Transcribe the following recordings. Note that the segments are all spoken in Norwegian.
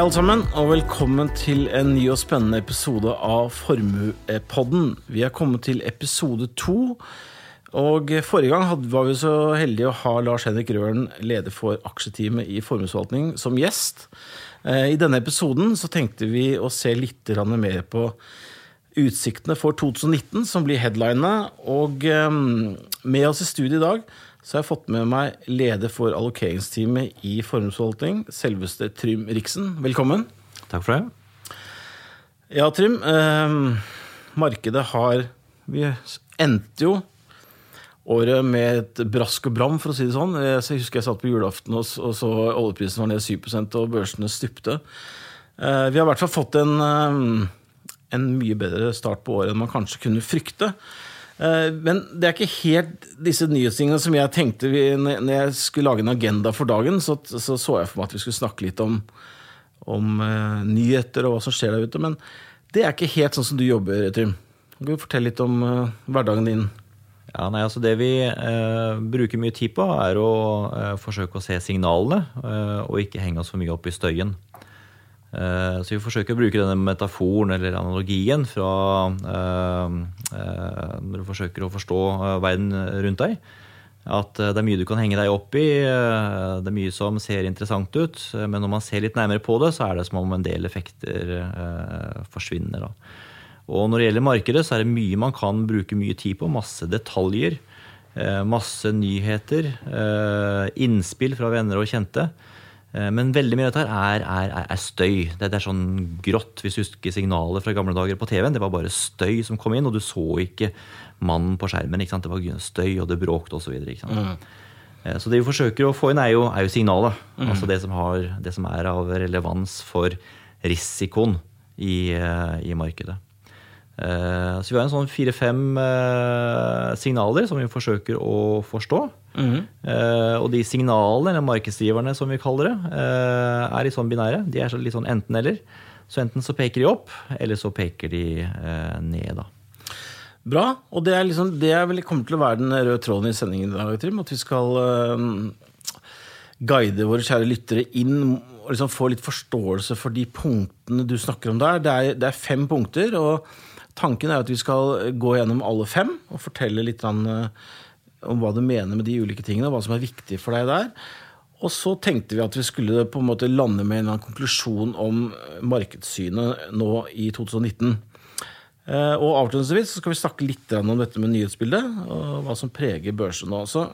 alle sammen, og velkommen til en ny og spennende episode av Formuepodden. Vi er kommet til episode to. Og Forrige gang var vi så heldige å ha Lars Henrik Røren, leder for aksjeteamet i formuesforvaltning, som gjest. Eh, I denne episoden så tenkte vi å se litt mer på utsiktene for 2019, som blir headlinene. Og eh, med oss i studio i dag så har jeg fått med meg leder for allokeringsteamet i formuesforvaltning, selveste Trym Riksen. Velkommen. Takk for det. Ja, Trym. Eh, markedet har Vi endte jo året med et brask og bram, for å si det sånn. Jeg husker jeg satt på julaften og så oljeprisen var ned 7% og børsene stupte. Eh, vi har i hvert fall fått en, eh, en mye bedre start på året enn man kanskje kunne frykte. Eh, men det er ikke helt disse nyhetstingene som jeg tenkte vi, Når jeg skulle lage en agenda for dagen, så, så, så jeg for meg at vi skulle snakke litt om, om uh, nyheter og hva som skjer der ute. Men det er ikke helt sånn som du jobber, Trym. Kan du fortelle litt om uh, hverdagen din? Ja, nei, altså Det vi uh, bruker mye tid på, er å forsøke å se signalene, og ikke henge oss for mye opp i støyen. Eh, så vi forsøker å bruke denne metaforen eller analogien fra eh, eh, når du forsøker å forstå verden rundt deg. At det er mye du kan henge deg opp i, det er mye som ser interessant ut. Men når man ser litt nærmere på det, så er det som om en del effekter forsvinner. Og når det gjelder markedet, så er det mye man kan bruke mye tid på. Masse detaljer, masse nyheter, innspill fra venner og kjente. Eh, men veldig mye av dette er, er, er støy. Det, det, er sånn grått. Hvis du husker signalet fra gamle dager på TV-en, det var bare støy som kom inn, og du så ikke mannen på skjermen. Det var støy, og det bråkte osv. Så, mm. Eh, så det vi forsøker å få inn, er jo, er jo signalet. Mm. Altså det som, har, det som, er av relevans for risikoen i, eh, i markedet. Så vi har en sånn fire-fem signaler som vi forsøker å forstå. Mm. og de signalene, eller markedsdriverne som vi kaller det, er litt sånn binære. De er litt sånn enten-eller. Så enten så peker de opp, eller så peker de ned. da. Bra. Og det er, liksom, det er vel kommer til å være den røde tråden i sendingen i dag, Trym. At vi skal guide våre kjære lyttere inn og liksom få litt forståelse for de punktene du snakker om der. Det er, det er fem punkter. og Tanken er at vi skal gå gjennom alle fem og fortelle litt om hva du mener med de ulike tingene, hva som er viktig for deg der. Og så tenkte vi at vi skulle på en måte lande med en konklusjon om markedssynet nå i 2019. Eh, og avslutningsvis skal vi snakke litt om dette med nyhetsbildet, og hva som preger børsen nå. Så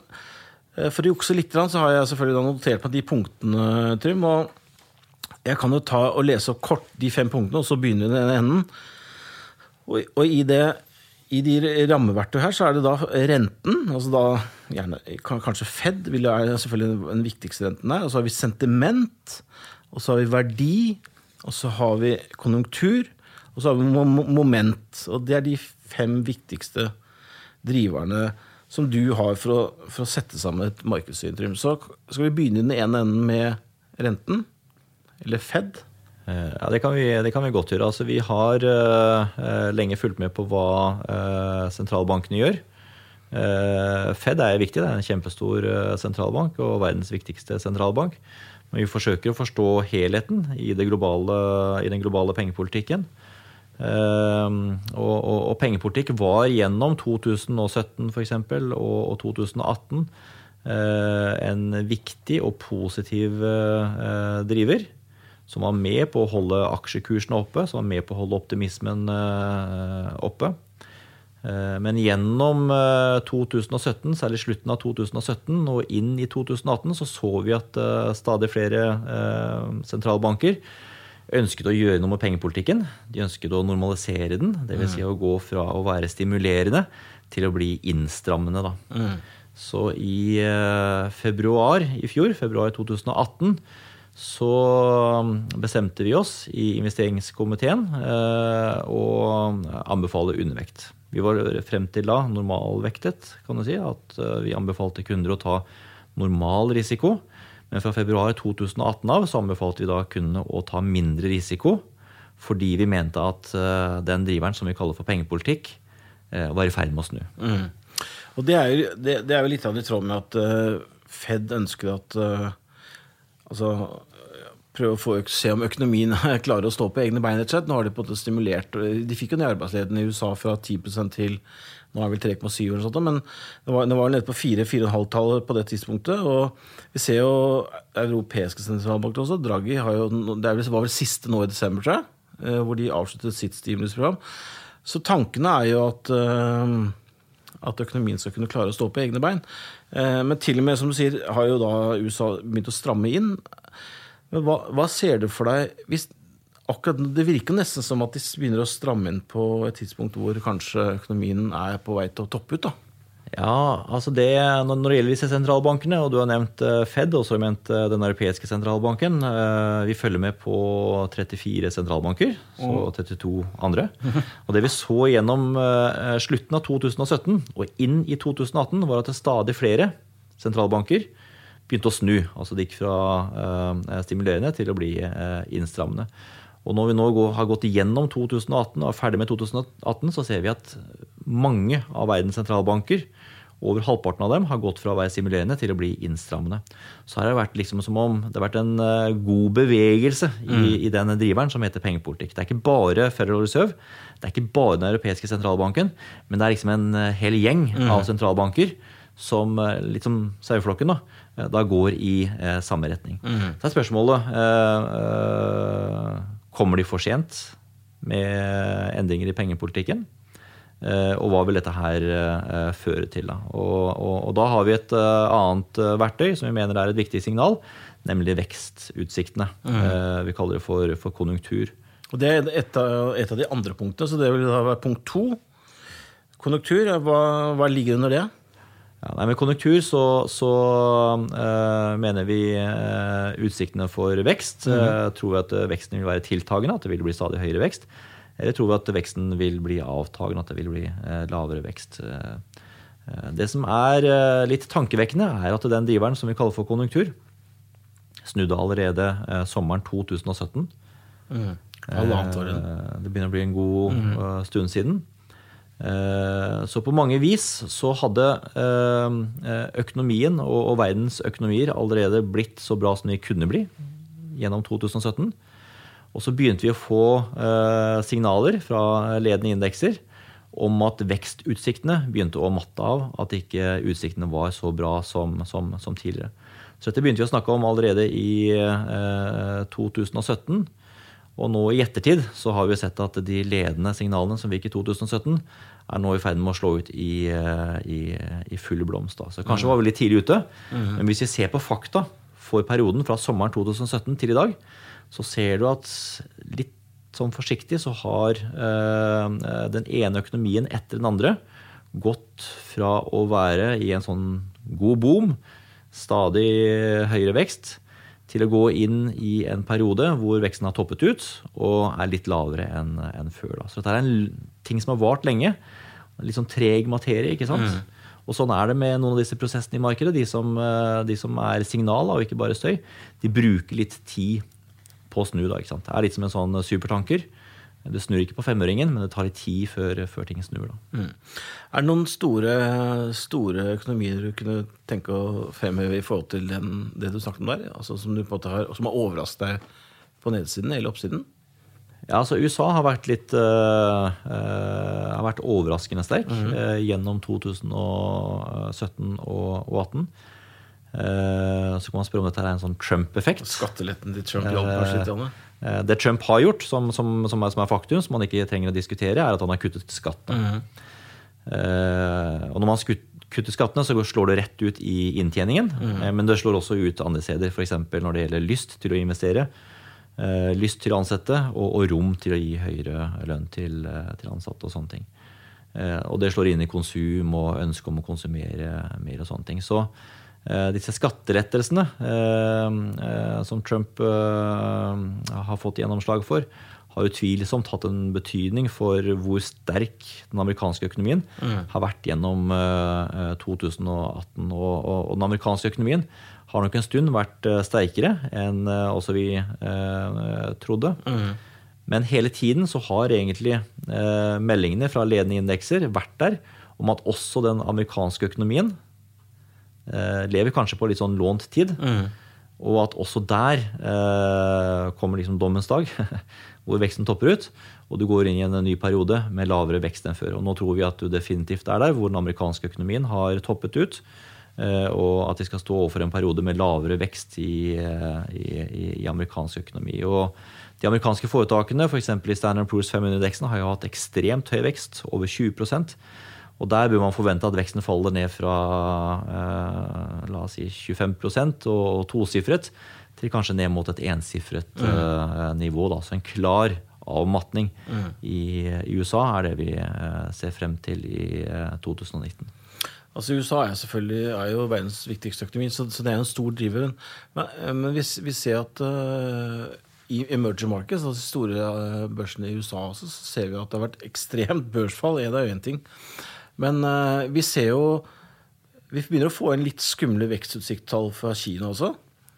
eh, for å jukse litt, så har jeg selvfølgelig notert på de punktene, Trym. Og jeg kan jo ta og lese opp kort de fem punktene, og så begynner vi i den enden. Og, og i det i de rammeverktøy her så er det da renten, altså da gjerne, kanskje Fed vil er selvfølgelig den viktigste renten der. Og så har vi sentiment, og så har vi verdi, og så har vi konjunktur, og så har vi moment. Og det er de fem viktigste driverne som du har for å, for å sette sammen et markedssyn. Så skal vi begynne i den ene enden med renten, eller Fed. Eh, ja, det kan, vi, det kan vi godt gjøre. Altså, vi har uh, lenge fulgt med på hva uh, sentralbankene gjør. Uh, Fed er viktig, det er en kjempestor sentralbank og verdens viktigste sentralbank. Men vi forsøker å forstå helheten i, globale, i den globale pengepolitikken. Og, og, og, pengepolitikk var gjennom 2017 f.eks. Og, og 2018 en viktig og positiv driver som var med på å holde aksjekursene oppe, som var med på å holde optimismen eh, oppe. Eh, men gjennom 2017, eh, særlig slutten av 2017 og inn i 2018, så så vi at stadig flere sentralbanker ønsket å gjøre noe med pengepolitikken. De ønsket å normalisere den, dvs. Si mm. å gå fra å være stimulerende til å bli innstrammende. Da. Mm. Så i februar i fjor, februar 2018, så um, bestemte vi oss i investeringskomiteen eh, å anbefale undervekt. Vi var frem til da normalvektet, kan du si. At eh, vi anbefalte kunder å ta normal risiko. Men fra februar 2018 av så anbefalte vi da kundene å ta mindre risiko. Fordi vi mente at eh, den driveren som vi kaller for pengepolitikk, var i ferd med å snu. Mm. Og det er, jo, det, det er jo litt av i tråd med at Fed ønsker at altså, prøve å få, se om økonomien klarer å stå på egne bein. Nå har De på en måte stimulert, de fikk jo ned arbeidsledigheten i USA fra 10% til nå er vel 3,7 eller sånt, men det var, det var nede på 4-4,5-tallet på det tidspunktet. Og vi ser jo europeiske sentralbanker også. Draghi har jo, det var vel siste nå i desember, tror jeg, eh, hvor de avsluttet sitt stimulusprogram. Så tankene er jo at, eh, at økonomien skal kunne klare å stå på egne bein. Eh, men til og med, som du sier, har jo da USA begynt å stramme inn. Men hva, hva ser du for deg hvis akkurat, Det virker nesten som at de begynner å stramme inn på et tidspunkt hvor kanskje økonomien er på vei til å toppe ut. da. Ja, altså det, Når det gjelder disse sentralbankene, og du har nevnt eh, Fed og så har du nevnt eh, Den europeiske sentralbanken eh, Vi følger med på 34 sentralbanker, så 32 andre. Og Det vi så gjennom slutten av 2017 og inn i 2018, var at det stadig flere sentralbanker begynte å snu. Altså det gikk fra stimulerende til å bli innstrammende. Og når vi nå har gått igjennom 2018 og er ferdig med 2018, så ser vi at mange av verdens sentralbanker, over halvparten av dem, har gått fra å være simulerende til å bli innstrammende. Så har det vært liksom som om det har vært en eh, god bevegelse i, mm. i den driveren som heter pengepolitikk. Det er ikke bare Federal Reserve, det er ikke bare Den europeiske sentralbanken, men det er liksom en eh, hel gjeng mm. av sentralbanker som eh, litt som saueflokken da, da går i eh, samme retning. Mm. Så er spørsmålet eh, Kommer de for sent med endringer i pengepolitikken? Eh, og hva vil dette her eh, føre til? Da? Og, og, og da har vi et eh, annet verktøy som vi mener er et viktig signal, nemlig vekstutsiktene. Mm. Vi kaller det for, for, konjunktur. Og Det er et av, et av, de andre punktene, så det vil da være punkt to. Konjunktur, hva, hva ligger under det? Ja, nei, Med konjunktur så, så uh, mener vi uh, utsiktene for vekst. Mm. Uh, tror vi at veksten vil være tiltagende, at det vil bli stadig høyere vekst. Eller tror vi at veksten vil bli avtagende, at det vil bli lavere vekst. det som er litt tankevekkende, er at den driveren som vi kaller for konjunktur, snudde allerede sommeren 2017. Mm. Det begynner å bli en god mm. stund siden. Eh, så på mange vis så hadde eh, økonomien og verdens økonomier allerede blitt så bra som de kunne bli gjennom 2017. Og så begynte vi å få eh, signaler fra ledende indekser om at vekstutsiktene begynte å matte av. At ikke utsiktene var så bra som, som, som tidligere. Så dette begynte vi å snakke om allerede i 2017. Og nå i ettertid så har vi sett at de ledende signalene som gikk i 2017, er nå i ferd med å slå ut i, eh, i, i full blomst. Da. Så kanskje mm. var vi litt tidlig ute. Mm. Men hvis vi ser på fakta for perioden fra sommeren 2017 til i dag, så ser du at litt sånn forsiktig så har øh, den ene økonomien etter den andre gått fra å være i en sånn god boom, stadig høyere vekst, til å gå inn i en periode hvor veksten har toppet ut og er litt lavere enn en før. Da. Så dette er en ting som har vart lenge. Litt sånn treg materie. ikke sant? Mm. Og sånn er det med noen av disse prosessene i markedet. De som, eh, de som er signal og ikke bare støy, de bruker litt tid på å snu. Da, ikke sant? Det er litt som en sånn supertanker. Det snur ikke på femøringen, men det tar litt tid før, før ting snur. Mm. Er det noen store, store, økonomier du kunne tenke å fremheve i forhold til den, det du snakket om der? Altså, som, har, som har overrasket deg på nedsiden eller oppsiden? Ja, altså USA har vært litt uh, uh, har vært overraskende sterk mm -hmm. uh, gjennom 2017 og 2018. så kan man spørre om dette er en sånn Trump-effekt. Skatteletten til Trump hjalp kanskje Eh, det Trump har gjort, som, som, som, er, som, er, faktum, som man ikke trenger å diskutere, er at han har kuttet skattene. Mm. Uh, og når man kutter skattene, så slår det rett ut i inntjeningen. Mm. Uh, men det slår også ut andre steder, f.eks. når det gjelder lyst til å investere. Uh, lyst til å ansette og, og, rom til å gi høyere lønn til, til ansatte og sånne ting. og det slår inn i konsum og ønske om å konsumere mer og sånne ting. Så Eh, disse skattelettelsene eh, eh, som Trump har fått gjennomslag for, har utvilsomt hatt en betydning for hvor sterk den amerikanske økonomien mm. har vært gjennom 2018. Og, den amerikanske økonomien har nok en stund vært sterkere enn også vi eh, trodde. Mm. Men hele tiden så har egentlig eh, meldingene fra ledende indekser vært der om at også den amerikanske økonomien Eh, lever kanskje på litt sånn lånt tid. Mm. Og at også der eh, kommer liksom dommens dag, hvor veksten topper ut. Og du går inn i en ny periode med lavere vekst enn før. Og nå tror vi at du definitivt er der hvor den amerikanske økonomien har toppet ut. Eh, og at de skal stå overfor en periode med lavere vekst i, eh, i, i amerikansk økonomi. Og de amerikanske foretakene, f.eks. For i Standard Poor's 500-indeksen, har jo hatt ekstremt høy vekst, over 20 og der bør man forvente at veksten faller ned fra eh, la oss si 25% og tosifret til kanskje ned mot et ensifret mm. eh, nivå. Da. Så en klar avmatning mm. i, i, USA er det vi eh, ser frem til i 2019. Eh, Altså USA er, selvfølgelig, er jo verdens viktigste økonomi, så, så, det er en stor driver. Men, eh, men vi, vi, ser at uh, i emerging markets, altså de store børsene i USA, så ser vi at det har vært ekstremt børsfall. Det er jo én ting. Men uh, vi ser jo Vi begynner å få en litt skumle vekstutsiktstall fra Kina også.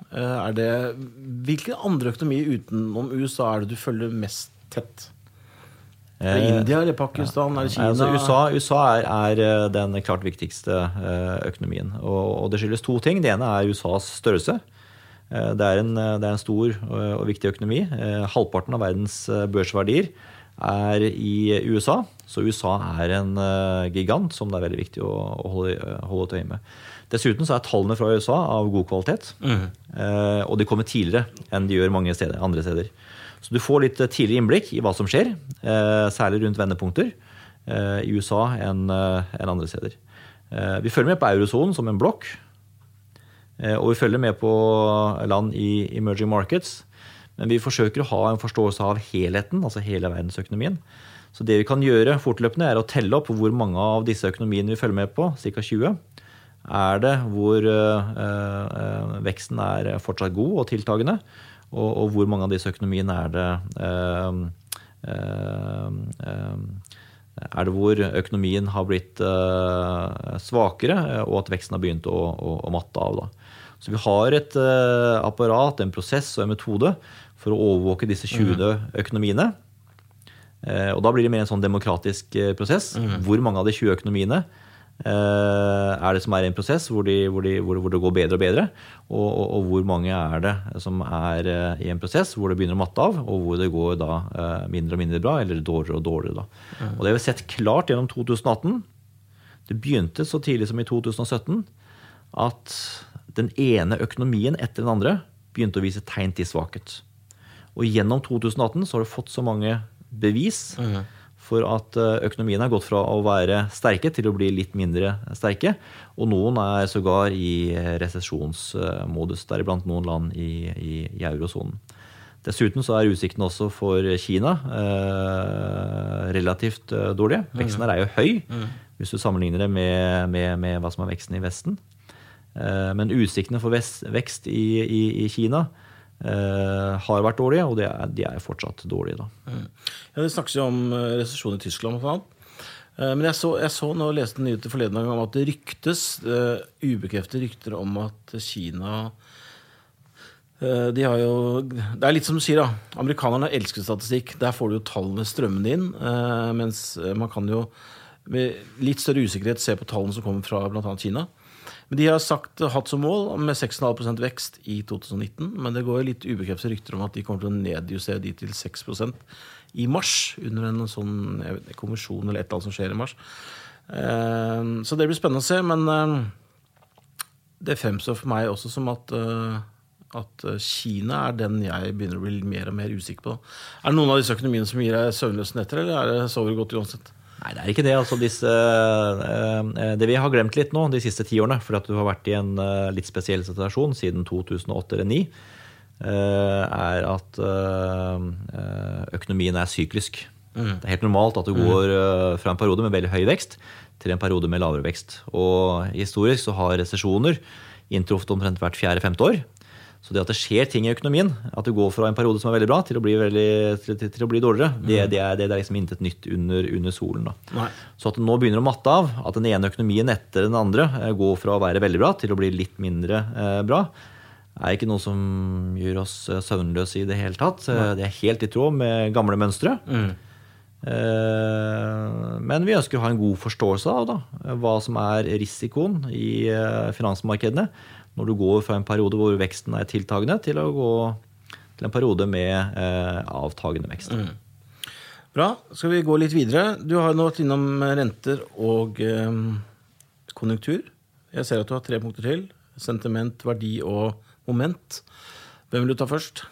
Uh, er det, hvilken andre økonomi utenom USA er det du følger mest tett? Er det India eller Pakistan eller Kina? Altså, USA, USA er, er, eh, den klart viktigste økonomien. Og, og, det skyldes to ting. Det ene er USAs størrelse. Det er en, det er en stor og viktig økonomi. Halvparten av verdens børsverdier er i USA. Så USA er en gigant som det er veldig viktig å holde, holde et øye med. Dessuten så er tallene fra USA av god kvalitet. Mm. Og de kommer tidligere enn de gjør mange steder, andre steder. Så du får litt tidlig innblikk i hva som skjer, eh, særlig rundt vendepunkter eh, i USA enn eh, andre steder. Vi følger med på eurosonen som en blokk. Og vi følger med på land i emerging markets. Men vi forsøker å ha en forståelse av helheten, altså hele verdensøkonomien. Så det vi kan gjøre fortløpende, er å telle opp hvor mange av disse økonomiene vi følger med på, ca. 20, er det hvor veksten er fortsatt god og tiltagende, og, og, hvor mange av disse økonomiene er det øh, øh, er det hvor økonomien har blitt svakere, og at veksten har begynt å, å, å matte av. Da. Så vi har et apparat, en prosess og en metode for å overvåke disse 20 mm. økonomiene. Og da blir det mer en sånn demokratisk prosess. Mm. Hvor mange av de 20 økonomiene Eh, er det som er i en prosess hvor, de, hvor, de, hvor, det går bedre og bedre? Og, og, og, hvor mange er det som er eh, i en prosess hvor det begynner å matte av, og hvor det går da eh, mindre og mindre bra, eller dårligere og dårligere. Da. Mm. Og det har vi sett klart gjennom 2018. Det begynte så tidlig som i 2017 at den ene økonomien etter den andre begynte å vise tegn til svakhet. Og gjennom 2018 så har du fått så mange bevis. Mm for at eh, økonomien har gått fra å være sterke til å bli litt mindre sterke. Og noen er sågar i resesjonsmodus, deriblant noen land i, i, i eurosonen. Dessuten så er utsiktene også for Kina eh, relativt eh, dårlige. Veksten her er jo høy mm. hvis du sammenligner det med, med, med, hva som er veksten i Vesten. Eh, men utsiktene for vekst i, i, i Kina har vært dårlige, og de er, de er fortsatt dårlige. Da. Mm. Ja, Det snakkes jo om uh, resesjon i Tyskland. Uh, men jeg så, jeg så nå leste nyheter forleden gang om at det ryktes, uh, ubekreftede rykter om at Kina de har jo, Det er litt som du sier, da. Amerikanerne elsker statistikk. Der får du jo tallene strømmende inn. mens man kan jo med litt større usikkerhet se på tallene som kommer fra bl.a. Kina. Men De har sagt, hatt som mål med 6,5% vekst i 2019. Men det går litt ubekreftede rykter om at de kommer til å nedjustere de til 6% i mars. Under en sånn vet, kommisjon eller et eller annet som skjer i mars. Eh, så det blir spennende å se. Men eh, det fremstår for meg også som at eh, at Kina er den jeg begynner å bli mer og mer usikker på. Er det noen av disse økonomiene som gir deg søvnløse netter, eller er det sover godt uansett? Nei, det er ikke det. Altså, disse, eh, det vi har glemt litt nå de siste ti årene, fordi at du har vært i en eh, litt spesiell situasjon siden 2008 eller 2009, eh, er at økonomien er syklisk. Mm. Det er helt normalt at du mm. går fra en periode med veldig høy vekst til en periode med lavere vekst. Og historisk så har resesjoner inntruffet omtrent hvert fjerde-femte år. Så det at det skjer ting i økonomien, at du går fra en periode som er veldig bra, til å bli, veldig, til, til, til å bli dårligere, det, mm. det, er, det, er, liksom intet nytt under, under solen. Så at det nå begynner å matte av, at den ene økonomien etter den andre eh, går fra å være veldig bra til å bli litt mindre eh, bra, er ikke noe som gjør oss eh, søvnløse i det hele tatt. Nei. Det er helt i tråd med gamle mønstre. Mm. Men vi ønsker å ha en god forståelse av da, hva som er risikoen i finansmarkedene når du går fra en periode hvor veksten er tiltagende, til å gå til en periode med avtagende vekst. Mm. Bra. Skal vi gå litt videre? Du har nå vært innom renter og eh, konjunktur. Jeg ser at du har tre punkter til. Sentiment, verdi og moment. Hvem vil du ta først?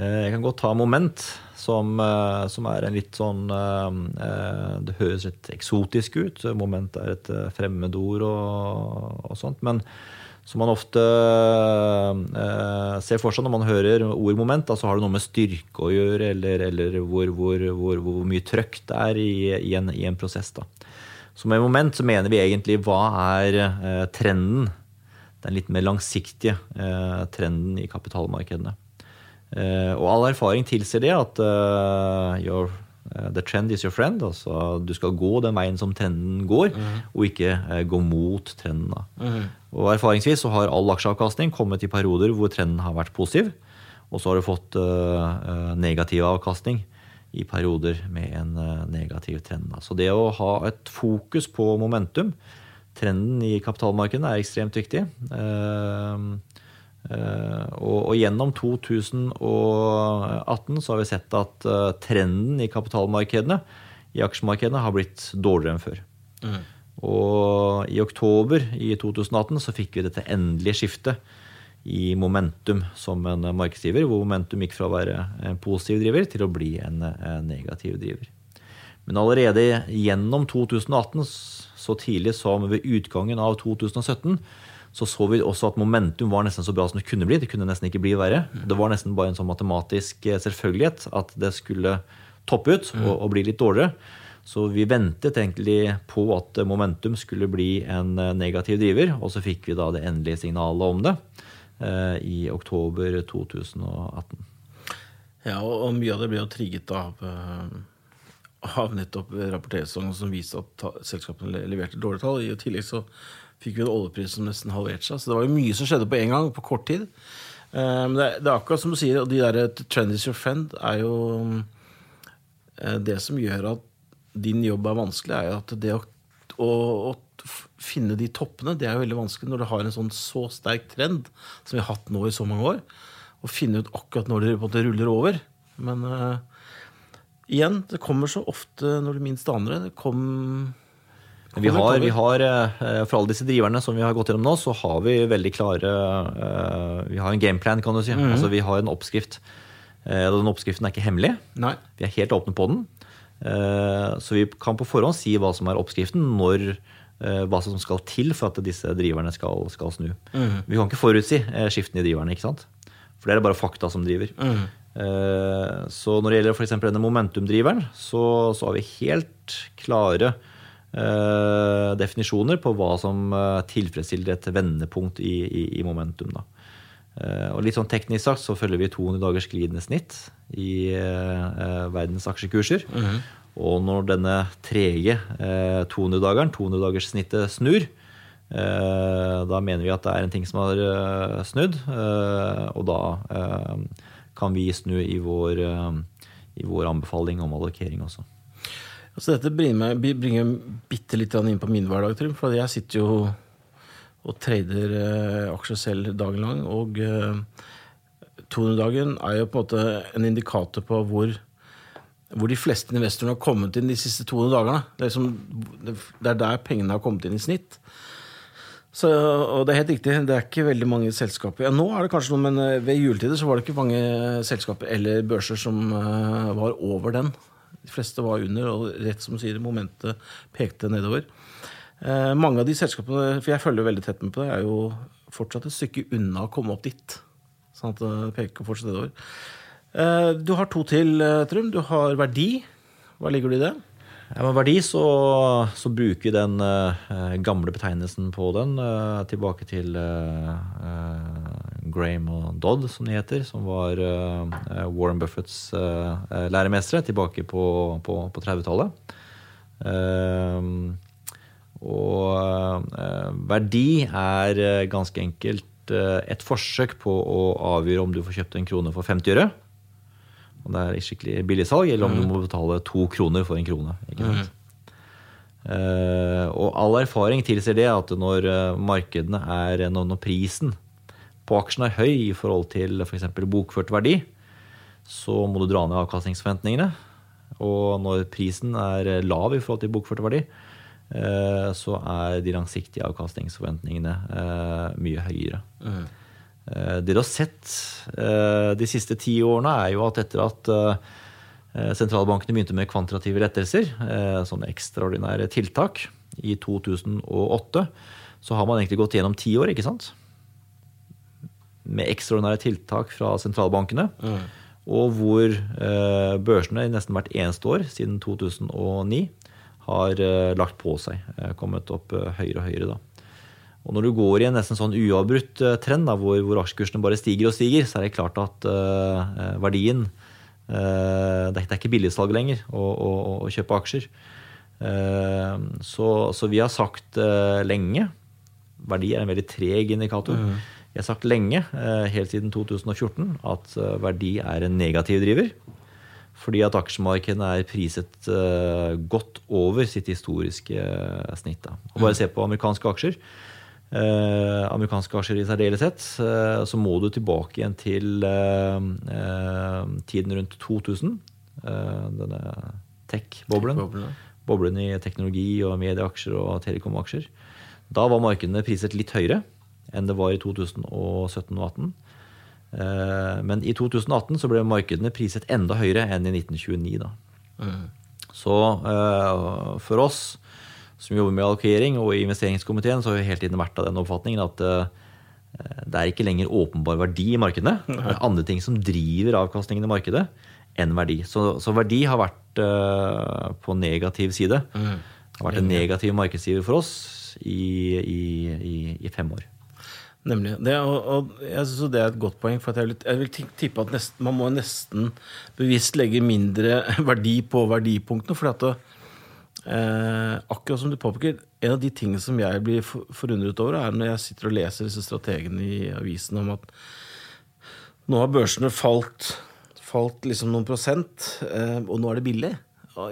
Eh, jeg kan godt ta moment, som, eh, som er en litt sånn eh, Det høres litt eksotisk ut. Moment er et fremmedord og, og sånt. Men som man ofte ser for seg når man hører ordmoment. så har det noe med styrke å gjøre, eller, eller hvor, hvor, hvor, hvor, mye trøkk det er i, i, en, i en, prosess. Da. Så med moment så mener vi egentlig hva er trenden den litt mer langsiktige eh, trenden i kapitalmarkedene. Eh, og all erfaring tilsier det at eh, your, the trend is your friend. Altså du skal gå den veien som trenden går, mm. og ikke gå mot trenden. Mm. Og erfaringsvis så har all aksjeavkastning kommet i perioder hvor trenden har vært positiv, og så har du fått negativ avkastning i perioder med en negativ trend. Så det å ha et fokus på momentum trenden i kapitalmarkedene er ekstremt viktig. Eh, og, gjennom 2018 så har vi sett at eh, trenden i kapitalmarkedene, i aksjemarkedene, har blitt dårligere enn før. Mm. Og i oktober i 2018 så fikk vi dette endelige skiftet i momentum som en markedsdriver, hvor momentum gikk fra å være en positiv driver til å bli en, en negativ driver. Men allerede gjennom 2018 så tidlig som ved utgangen av 2017 så så vi også at momentum var nesten så bra som det kunne bli. Det kunne nesten ikke bli verre. Det var nesten bare en sånn matematisk eh, selvfølgelighet at det skulle toppe ut og, og bli litt dårligere. Så vi ventet egentlig på at momentum skulle bli en eh, negativ driver, og så fikk vi da det endelige signalet om det eh, i oktober 2018. Ja, og mye av det ble jo trigget av eh, av nettopp rapporteringssesongen som viste at selskapene leverte dårlige tall. I tillegg så fikk vi en oljepris som nesten halverte seg. Så det var jo mye som skjedde på en gang, på kort tid. Eh, men det, er akkurat som du sier, og de der eh, trend is your friend er jo eh, Det som gjør at din jobb er vanskelig, er jo at det å, å, å finne de toppene, det er jo veldig vanskelig når du har en sånn så sterk trend som vi har hatt nå i så mange år. Å finne ut akkurat når det ruller over. Men igjen, det kommer så ofte når du minst aner det. Det kom, vi har, vi har, eh, For alle disse driverne som vi har gått gjennom nå, så har vi veldig klare eh, Vi har en gameplan, kan du si. Mm. Altså Vi har en oppskrift. Eh, den oppskriften er ikke hemmelig. Nei. Vi er helt åpne på den. Så vi kan på forhånd si hva som er oppskriften, når, hva som skal til for at disse driverne skal, skal snu. Mm. Vi kan ikke forutsi skiftene i driverne, ikke sant? for det er bare fakta som driver. Mm. Så når det gjelder f.eks. denne momentumdriveren, så, så, har vi helt klare eh, definisjoner på hva som eh, tilfredsstiller et vendepunkt i, i, i momentum. Eh, og litt sånn teknisk sagt så følger vi 200 dagers glidende snitt i eh, verdens aksjekurser. Mm -hmm. Og når denne trege 200-dageren, 200-dagerssnittet, snur, da mener vi at det er en ting som har snudd, og da kan vi snu i vår, eh, i vår anbefaling om allokering også. Altså dette bringer meg bringer bitte litt inn på min hverdag, Trym. For jeg sitter jo og trader eh, aksjer selv dagen lang. Og eh, 200-dagen er jo på en måte en indikator på hvor, hvor de fleste investorene har kommet inn de siste 200 dagene. Det er, liksom, det er der pengene har kommet inn i snitt. Så, og det er helt riktig, det er ikke veldig mange selskaper. Ja, nå er det kanskje noe, men eh, ved juletider så var det ikke mange selskaper eller børser som uh, var over den. De fleste var under, og rett som du sier, momentet pekte nedover. Eh, mange av de selskapene, for jeg følger veldig tett med på det, er jo fortsatt et stykke unna å komme opp dit. Sånn at det peker fortsatt nedover. Eh, du har to til, Trum. Du har verdi. Hva ligger du i det? Ja, med verdi så, så, bruker vi den eh, gamle betegnelsen på den tilbake til Graham og Dodd, som de heter. Som var Warren Buffetts læremestere tilbake på, på, på 30-tallet. og verdi er ganske enkelt et forsøk på å avgjøre om du får kjøpt en krone for 50 øre. om det er skikkelig billigsalg, eller om du må betale to kroner for en krone. sant? Eh, og all erfaring tilsier det at når eh, markedene er når, når prisen på aksjen er høy i forhold til f.eks. bokført verdi, så må du dra ned avkastningsforventningene. Og når prisen er lav i forhold til bokført verdi, eh, så er de langsiktige avkastningsforventningene eh, mye høyere. Mm. Det du har sett eh, de siste ti årene, er jo at etter at eh, sentralbankene begynte med kvantitative rettelser, eh, sånne ekstraordinære tiltak, i 2008, så har man egentlig gått gjennom ti år, ikke sant? Med ekstraordinære tiltak fra sentralbankene. Og hvor eh, børsene i nesten hvert eneste år siden 2009 har eh, lagt på seg. Eh, kommet opp høyere og høyere, da. Og når du går i en nesten sånn uavbrutt trend da, hvor, hvor aksjekursene bare stiger og stiger, så er det klart at eh, verdien eh, det, er, ikke billigsalg lenger å, å, å kjøpe aksjer. Eh, så, så vi har sagt lenge Verdi er en veldig treg indikator. Vi har sagt lenge, eh, helt siden 2014, at eh, verdi er en negativ driver. Fordi at aksjemarkedene er priset eh, godt over sitt historiske snitt. Og bare se på amerikanske aksjer. Eh, amerikanske aksjer i særdeleshet, eh, så må du tilbake igjen til eh, tiden rundt 2000. Eh, denne tech-boblen. Boblen i teknologi og medieaksjer og telekomaksjer. Da var markedene priset litt høyere enn det var i 2017 og 2018. Eh, Men i 2018 så ble markedene priset enda høyere enn i 1929. Da. Så eh, for oss som jobber med allokering og i investeringskomiteen, så har vi hele tiden vært av den oppfatningen at eh, det er ikke lenger åpenbar verdi i markedene. Det er andre ting som driver avkastningen i markedet enn verdi. Så, så verdi har vært på negativ side. Det har vært en negativ markedsgiver for oss i, i, i, i fem år. Nemlig. Det, og, og jeg synes det er et godt poeng. For jeg, vil, jeg vil tippe at nest, man må nesten bevisst legge mindre verdi på verdipunktene. For at det, eh, akkurat som du påpeker, en av de tingene som jeg blir forundret over, er når jeg sitter og leser disse strategene i avisen om at nå har børsene falt, falt liksom noen prosent, eh, og nå er det billig.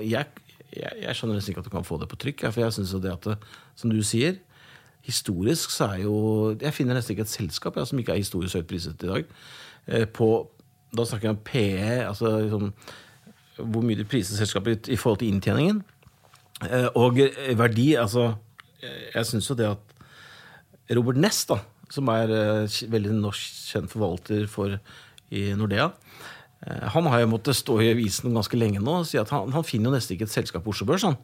Jeg, jeg, jeg skjønner nesten ikke at du kan få det på trykk. For jeg synes jo det at som du sier, historisk så er jo Jeg finner nesten ikke et selskap ja, som ikke er historisk høyt priset i dag. Eh, På, da snakker jeg om PE, altså liksom, hvor mye de priser selskapet i, i forhold til inntjeningen. Eh, Og verdi, altså Jeg syns jo det at Robert Ness, da, som er eh, veldig norsk kjent forvalter for i Nordea, han har jo måttet stå i avisen ganske lenge nå og si at han, han finner jo nesten ikke et selskap på Oslo Børs, han.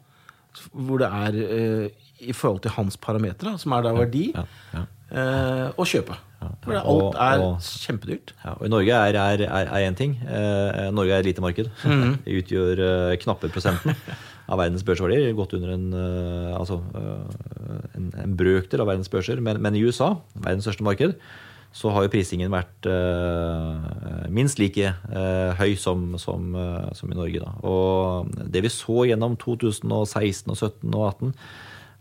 Hvor det er eh, i forhold til hans parametere, som er da verdi, Ja, ja. eh, å kjøpe. For Og- alt er og- kjempedyrt. Ja, og I Norge er, én ting. Eh, Norge er et lite marked. Det utgjør eh, knappe prosenten av verdens børsverdier. Godt under en, altså, en, en brøkdel av verdens børser. Men, men i USA, verdens største marked, så har jo prisingen vært uh, minst like uh, høy som, som, uh, som i Norge. Da. Og det vi så gjennom 2016, og 17 og 18,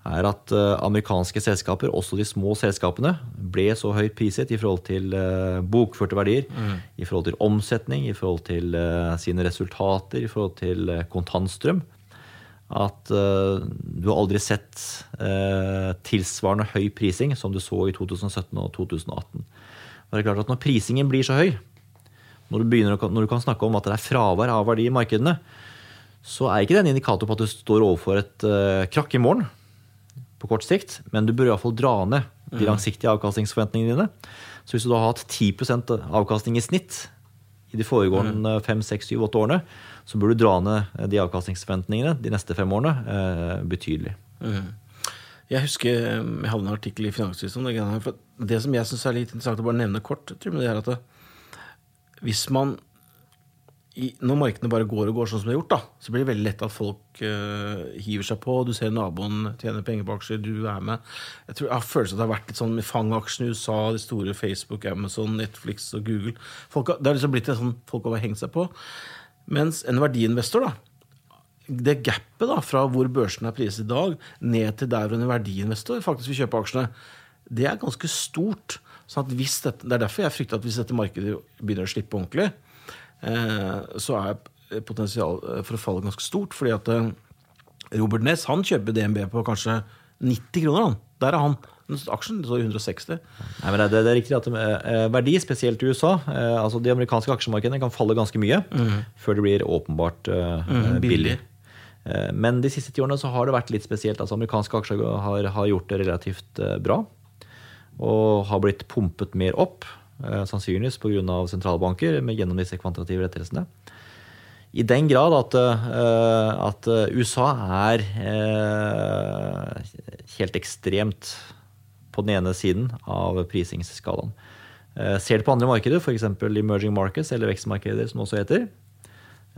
er at amerikanske selskaper, også de små selskapene, ble så høyt priset i forhold til bokførte verdier, i forhold til omsetning, i forhold til sine resultater, i forhold til kontantstrøm, at uh, du har aldri sett uh, tilsvarende høy prising som du så i 2017 og 2018. Og det er klart at Når prisingen blir så høy, når du, begynner, når du kan snakke om at det er fravær av verdi i markedene, så er ikke det en indikator på at du står overfor et uh, krakk i morgen på kort sikt, men du bør iallfall dra ned de langsiktige avkastningsforventningene dine. Så hvis du da har hatt 10% avkastning i snitt i de foregående fem, seks, syv, åtte årene, så bør du dra ned de avkastningsforventningene de neste fem årene eh, betydelig. Jeg husker eh, jeg hadde en artikkel i Finansavisen om det. som jeg syns er litt interessant å bare nevne kort, Trym, det er at det, hvis man i, Når markedene bare går og går sånn som det har gjort, da, så blir det veldig lett at folk uh, hiver seg på. Du ser naboen tjener penger på aksjer, du er med. Jeg tror jeg har følelsen at det har vært litt sånn med fangaksjene i USA, de store Facebook, Amazon, Netflix og Google. Folk det har liksom blitt en sånn folk har hengt seg på. Mens en verdiinvestor, da, det gapet da, fra hvor børsen er priset i dag, ned til der hvor en verdiinvestor faktisk vil kjøpe aksjene, det er ganske stort. Sånn dette, det er derfor jeg frykter at hvis dette markedet begynner å slippe ordentlig, eh, så er potensialet for å falle ganske stort. Fordi at eh, Robert Ness han kjøper DNB på kanskje 90 kroner. han. Der er han. Aksjen står i 160. Nei, men det, det er riktig at eh, Verdi, spesielt i USA eh, altså De amerikanske aksjemarkedene kan falle ganske mye før det blir åpenbart eh, Mm, billig. Eh, Men de siste ti årene så har det vært litt spesielt. altså Amerikanske aksjer har, har gjort det relativt eh, bra. Og har blitt pumpet mer opp, eh, sannsynligvis pga. sentralbanker med gjennom disse kvantitative rettelsene. I den grad at, eh, at USA er eh, helt ekstremt på den ene siden av prisingsskalaen. Eh, Ser du på andre markeder, f.eks. emerging markets eller vekstmarkeder, som det også heter,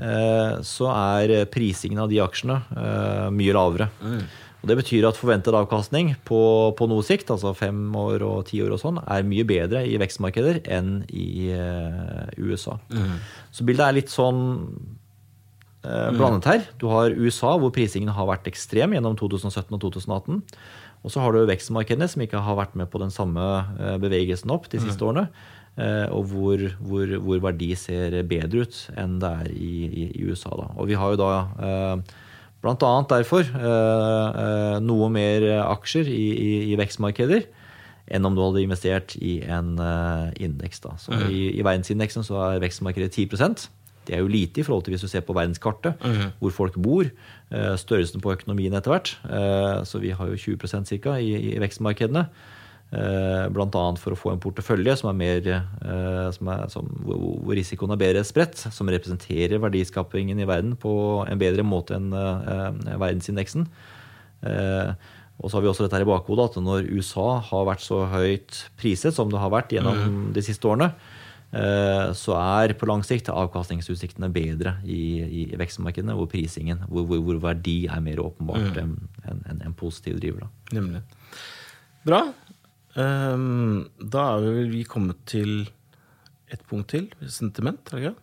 eh, så er prisingen av de aksjene eh, mye lavere. Og Det betyr at forventet avkastning på, på noe sikt, altså fem år og ti år, og sånn, er mye bedre i vekstmarkeder enn i USA. USA. Så bildet er litt sånn blandet her. Du har USA, hvor prisingen har vært ekstrem gjennom 2017 og 2018. Og så har du vekstmarkedene, som ikke har vært med på den samme eh, bevegelsen opp de siste årene. eh, Og hvor, hvor, hvor verdi ser bedre ut enn det er i, i, i USA. Da. Og vi har jo da eh, annet derfor eh, eh, noe mer aksjer i, i, vekstmarkeder enn om du hadde investert i en indeks. Så i, I verdensindeksen så er vekstmarkedet 10 Det er jo lite i forhold til hvis du ser på verdenskartet, hvor folk bor, eh, størrelsen på økonomien etter hvert. Eh, så vi har jo 20 ca. I, i vekstmarkedene. Eh, Bl.a. for å få en portefølje som er mer, som er, som, hvor, risikoen er bedre spredt, som representerer verdiskapingen i verden på en bedre måte enn verdensindeksen. Og så har vi også dette her i bakhodet at når USA har vært så høyt priset som det har vært gjennom de siste årene, så er på lang sikt avkastningsutsiktene bedre i, i vekstmarkedene, hvor prisingen, hvor, hvor, hvor verdi er mer åpenbart enn en, en, positiv driver. Da. Nemlig. Bra. Um, da er vi vi kommet til et punkt til. Sentiment, er det ikke?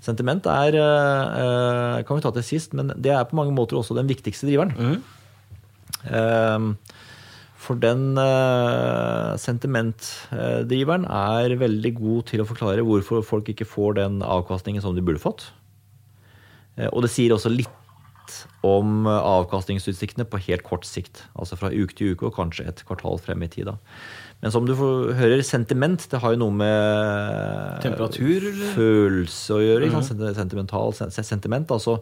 Sentiment er, eh, kan vi ta til sist, men det er på mange måter også den viktigste driveren. Eh, For den eh, sentimentdriveren er veldig god til å forklare hvorfor folk ikke får den avkastningen som de burde fått. Eh, Og det sier også litt om avkastningsutsiktene på helt kort sikt. Altså fra uke til uke og kanskje et kvartal frem i tid. da. Men som du får- hører, sentiment det har jo noe med Temperatur, eller? følelse å gjøre. ikke sant? Sentimental sen- sentiment. altså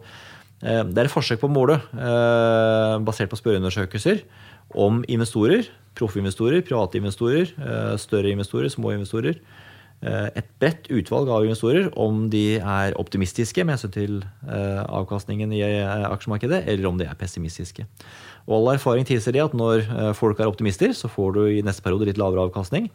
eh, Det er et forsøk på å måle, eh, basert på spørreundersøkelser, om investorer, proffinvestorer, private investorer, eh, større investorer, små investorer. eh, Et bredt utvalg av investorer om de er optimistiske med hensyn til eh, avkastningen i aksjemarkedet, eller om de er pessimistiske. Og all erfaring tilsier det at når folk er optimister, så får du i neste periode litt lavere avkastning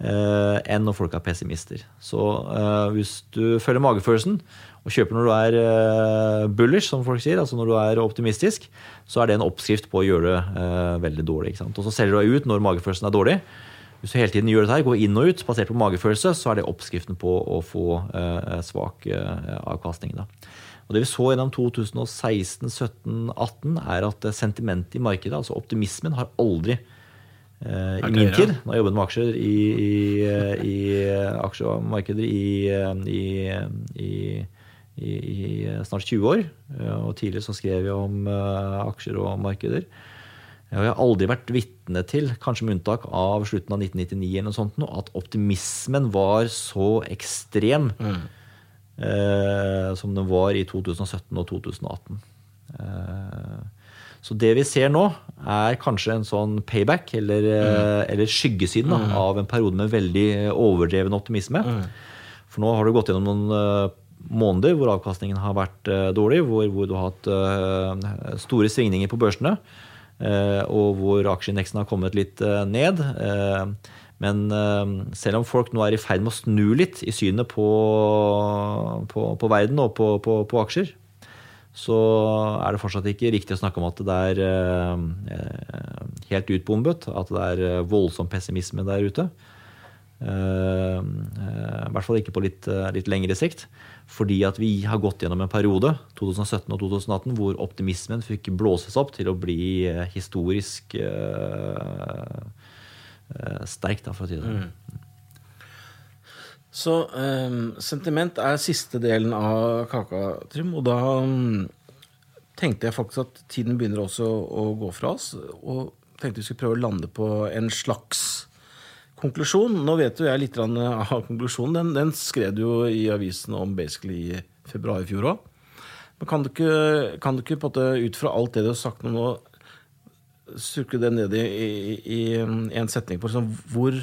enn når folk er pessimister. Så eh, hvis du følger magefølelsen og kjøper når du er eh, bullish, som folk sier, altså når du er optimistisk, så er det en oppskrift på å gjøre det eh, veldig dårlig. Og så selger du deg ut når magefølelsen er dårlig. Hvis du hele tiden gjør dette går inn og ut basert på magefølelse, så er det oppskriften på å få eh, svak eh, avkastning. Da. Og Det vi så gjennom 2016, 17, 18, er at eh, sentimentet i markedet, altså optimismen, har aldri eh, i min tid, da jeg jobbet med aksjer i, i, eh, i eh, aksjemarkeder i, eh, i, i, i, i snart 20 år, eh, og tidligere så skrev jeg om eh, aksjer og markeder. Og jeg har aldri vært vitne til, kanskje med unntak av slutten av 1999, eller noe sånt, at optimismen var så ekstrem eh, som den var i 2017 og 2018. Eh, så det vi ser nå, er kanskje en sånn payback, eller, mm. eller skyggesiden da, av en periode med veldig overdreven optimisme. For nå har du gått gjennom noen eh, måneder hvor avkastningen har vært eh, dårlig, hvor, hvor du har hatt eh, store svingninger på børsene, eh, og hvor aksjeindeksen har kommet litt eh, ned. Eh, men eh, selv om folk nå er i ferd med å snu litt i synet på, på, på verden og på, på, på aksjer, så er det fortsatt ikke riktig å snakke om at det er eh, helt utbombet, at det er eh, voldsom pessimisme der ute. Eh, I hvert fall ikke på litt, litt lengre sikt. Fordi at vi har gått gjennom en periode, 2017 og 2018, hvor optimismen fikk blåses opp til å bli historisk sterk, da, for å si det sånn. Så um, sentiment er siste delen av kaka, Trym. Og da um, tenkte jeg faktisk at tiden begynner også å gå fra oss. Og tenkte vi skulle prøve å lande på en slags konklusjon. Nå vet jo jeg litt av konklusjonen. Den, den skrev du jo i avisen om basically i februar i fjor òg. Men kan du ikke, kan du ikke på en ut fra alt det du har sagt nå, surke det ned i, i, i en setning på liksom, hvor,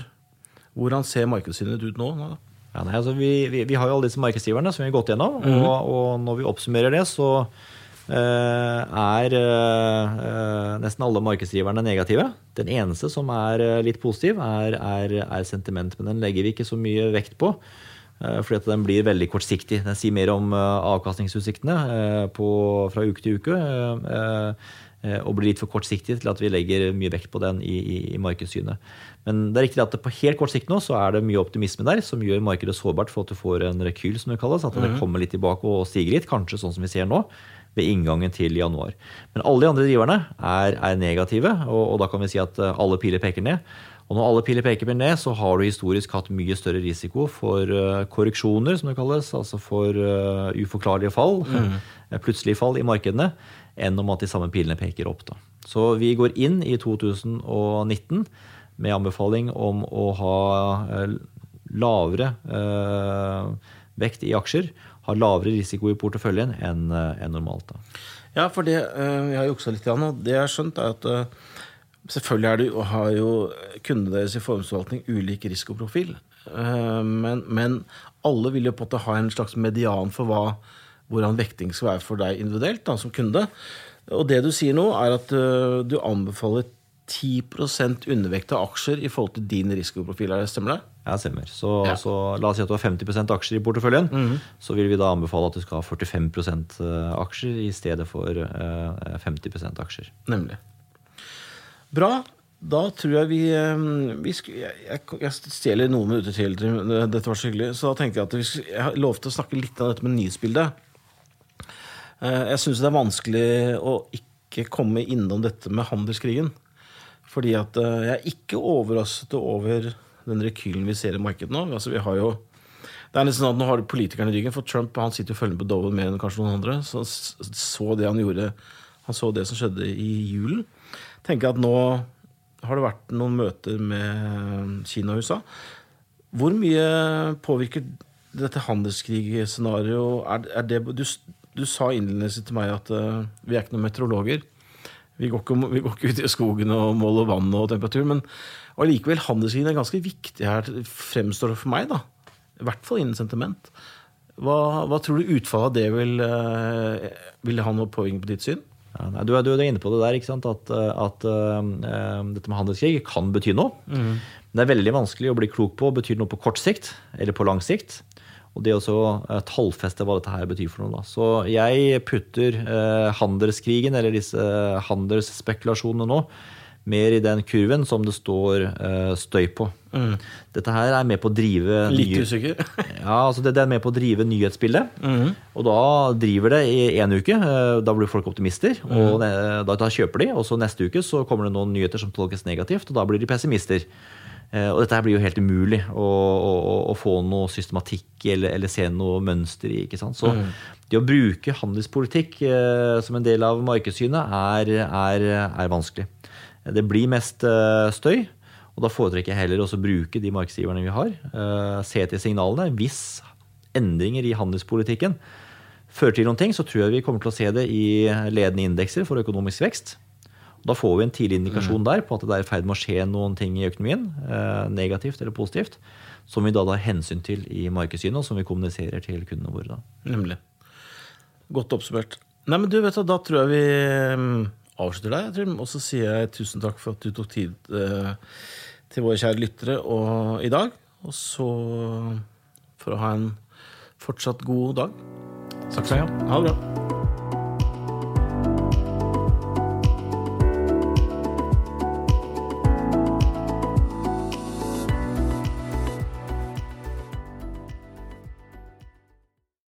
hvordan ser markedssynet ut nå? nå? Ja, nei, altså vi, vi, vi, har jo alle disse markedsgiverne som vi har gått gjennom. Mm. Og, og, når vi oppsummerer det, så uh, er uh, nesten alle markedsgiverne negative. Den eneste som er uh, litt positiv, er, er, er, sentiment. Men den legger vi ikke så mye vekt på. Fordi at den blir veldig kortsiktig. Den sier mer om avkastningsutsiktene på, fra uke til uke. Og blir litt for kortsiktig til at vi legger mye vekt på den i, i, i markedssynet. Men det er riktig at på helt kort sikt nå så er det mye optimisme der, som gjør markedet sårbart for at du får en rekyl, som det kalles. At det mm. kommer litt tilbake og stiger litt, kanskje sånn som vi ser nå, ved inngangen til januar. Men alle de andre driverne er, er negative, og, og, da kan vi si at eh, alle piler peker ned. Og når alle piler peker ned, så har du historisk hatt mye større risiko for uh, korreksjoner, som det kalles, altså for uh, uforklarlige fall, mm. plutselige fall i markedene, enn om at de samme pilene peker opp. Da. Så vi går inn i 2019 med anbefaling om å ha eh, lavere eh, vekt i aksjer, ha lavere risiko i porteføljen enn eh, normalt. Da. Ja, for det jeg har juksa litt, og det jeg har skjønt, er at selvfølgelig det, har jo kundene deres i formuesforvaltning ulik risikoprofil. Men, men, alle vil jo på en måte ha en slags median for hva, hvordan vekting skal være for deg individuelt da, som kunde. Og det du sier nå, er at du anbefaler 10 undervekt av aksjer i forhold til din risikoprofil. Er Stemmer det? Ja, stemmer. Så, ja. så, la oss si at du har 50% aksjer i porteføljen. Mm. Så vil vi da anbefale at du skal ha 45 eh, aksjer i stedet for 50 eh, aksjer. Nemlig. Bra. Da tror jeg vi, vi vi jeg, jeg, stjeler noen minutter til. Dette var så hyggelig. Så da tenkte jeg at vi, jeg har lovt å snakke litt om dette med nyhetsbildet. Jeg syns det er vanskelig å ikke komme innom dette med handelskrigen. Fordi at eh, jeg er ikke overrasket over den rekylen vi ser i markedet nå. Altså, vi har jo det er nesten sånn at Nå har du politikerne i ryggen, for Trump han sitter og følger med på Dover mer enn kanskje noen andre. Så så det han gjorde Han så det som skjedde i julen. tenker at nå har det vært noen møter med Kina og USA. Hvor mye påvirker dette handelskrigscenarioet er, er du, du, sa innledningsvis til meg at uh, vi er ikke noen meteorologer. Vi går, ikke, vi går ikke ut i skogen og måler vann og temperatur. Men allikevel, handelskrigen er ganske viktig her, fremstår det for meg. da. I hvert fall innen sentiment. Hva, hva tror du utfallet av det vil, uh, vil ha noe påvirkning på ditt syn? Ja, nei, du, du, er inne på det der, ikke sant? at, at uh, dette med handelskrig kan bety noe. Mm. Det er veldig vanskelig å bli klok på betyr noe på kort sikt eller på lang sikt. Og det å eh, tallfeste hva dette her betyr for noe. Da. Så jeg putter eh, handelskrigen, eller disse handelsspekulasjonene nå, mer i den kurven som det står eh, støy på. Mm. Dette her er med på å drive Litt usikker? ja, altså det, det, er med på å drive nyhetsbildet. Mm. Og da driver det i én uke. Eh, da blir folk optimister, mm. og da, da, kjøper de. Og så neste uke så kommer det noen nyheter som tolkes negativt, og da blir de pessimister. Eh, og dette her blir jo helt umulig å, å, å få noe systematikk eller, eller, se noe mønster i. ikke sant? Så mm. det å bruke handelspolitikk eh, som en del av markedssynet er, er, er, vanskelig. Det blir mest eh, støy, og da foretrekker jeg heller også å bruke de markedsgiverne vi har. Eh, se til signalene. Hvis endringer i handelspolitikken fører til noen ting, så tror jeg vi kommer til å se det i ledende indekser for økonomisk vekst. Da får vi en tidlig indikasjon mm. der på at det er i ferd med å skje noen ting i økonomien, eh, negativt eller positivt, som vi da tar hensyn til i markedssynet, og som vi kommuniserer til kundene våre. Da. Nemlig. Godt oppsummert. Nei, men du vet Da tror jeg vi mm, avslutter deg, og så sier jeg tusen takk for at du tok tid eh, til våre kjære lyttere og, i dag. Og så for å ha en fortsatt god dag. Takk skal du ha. Ha det bra.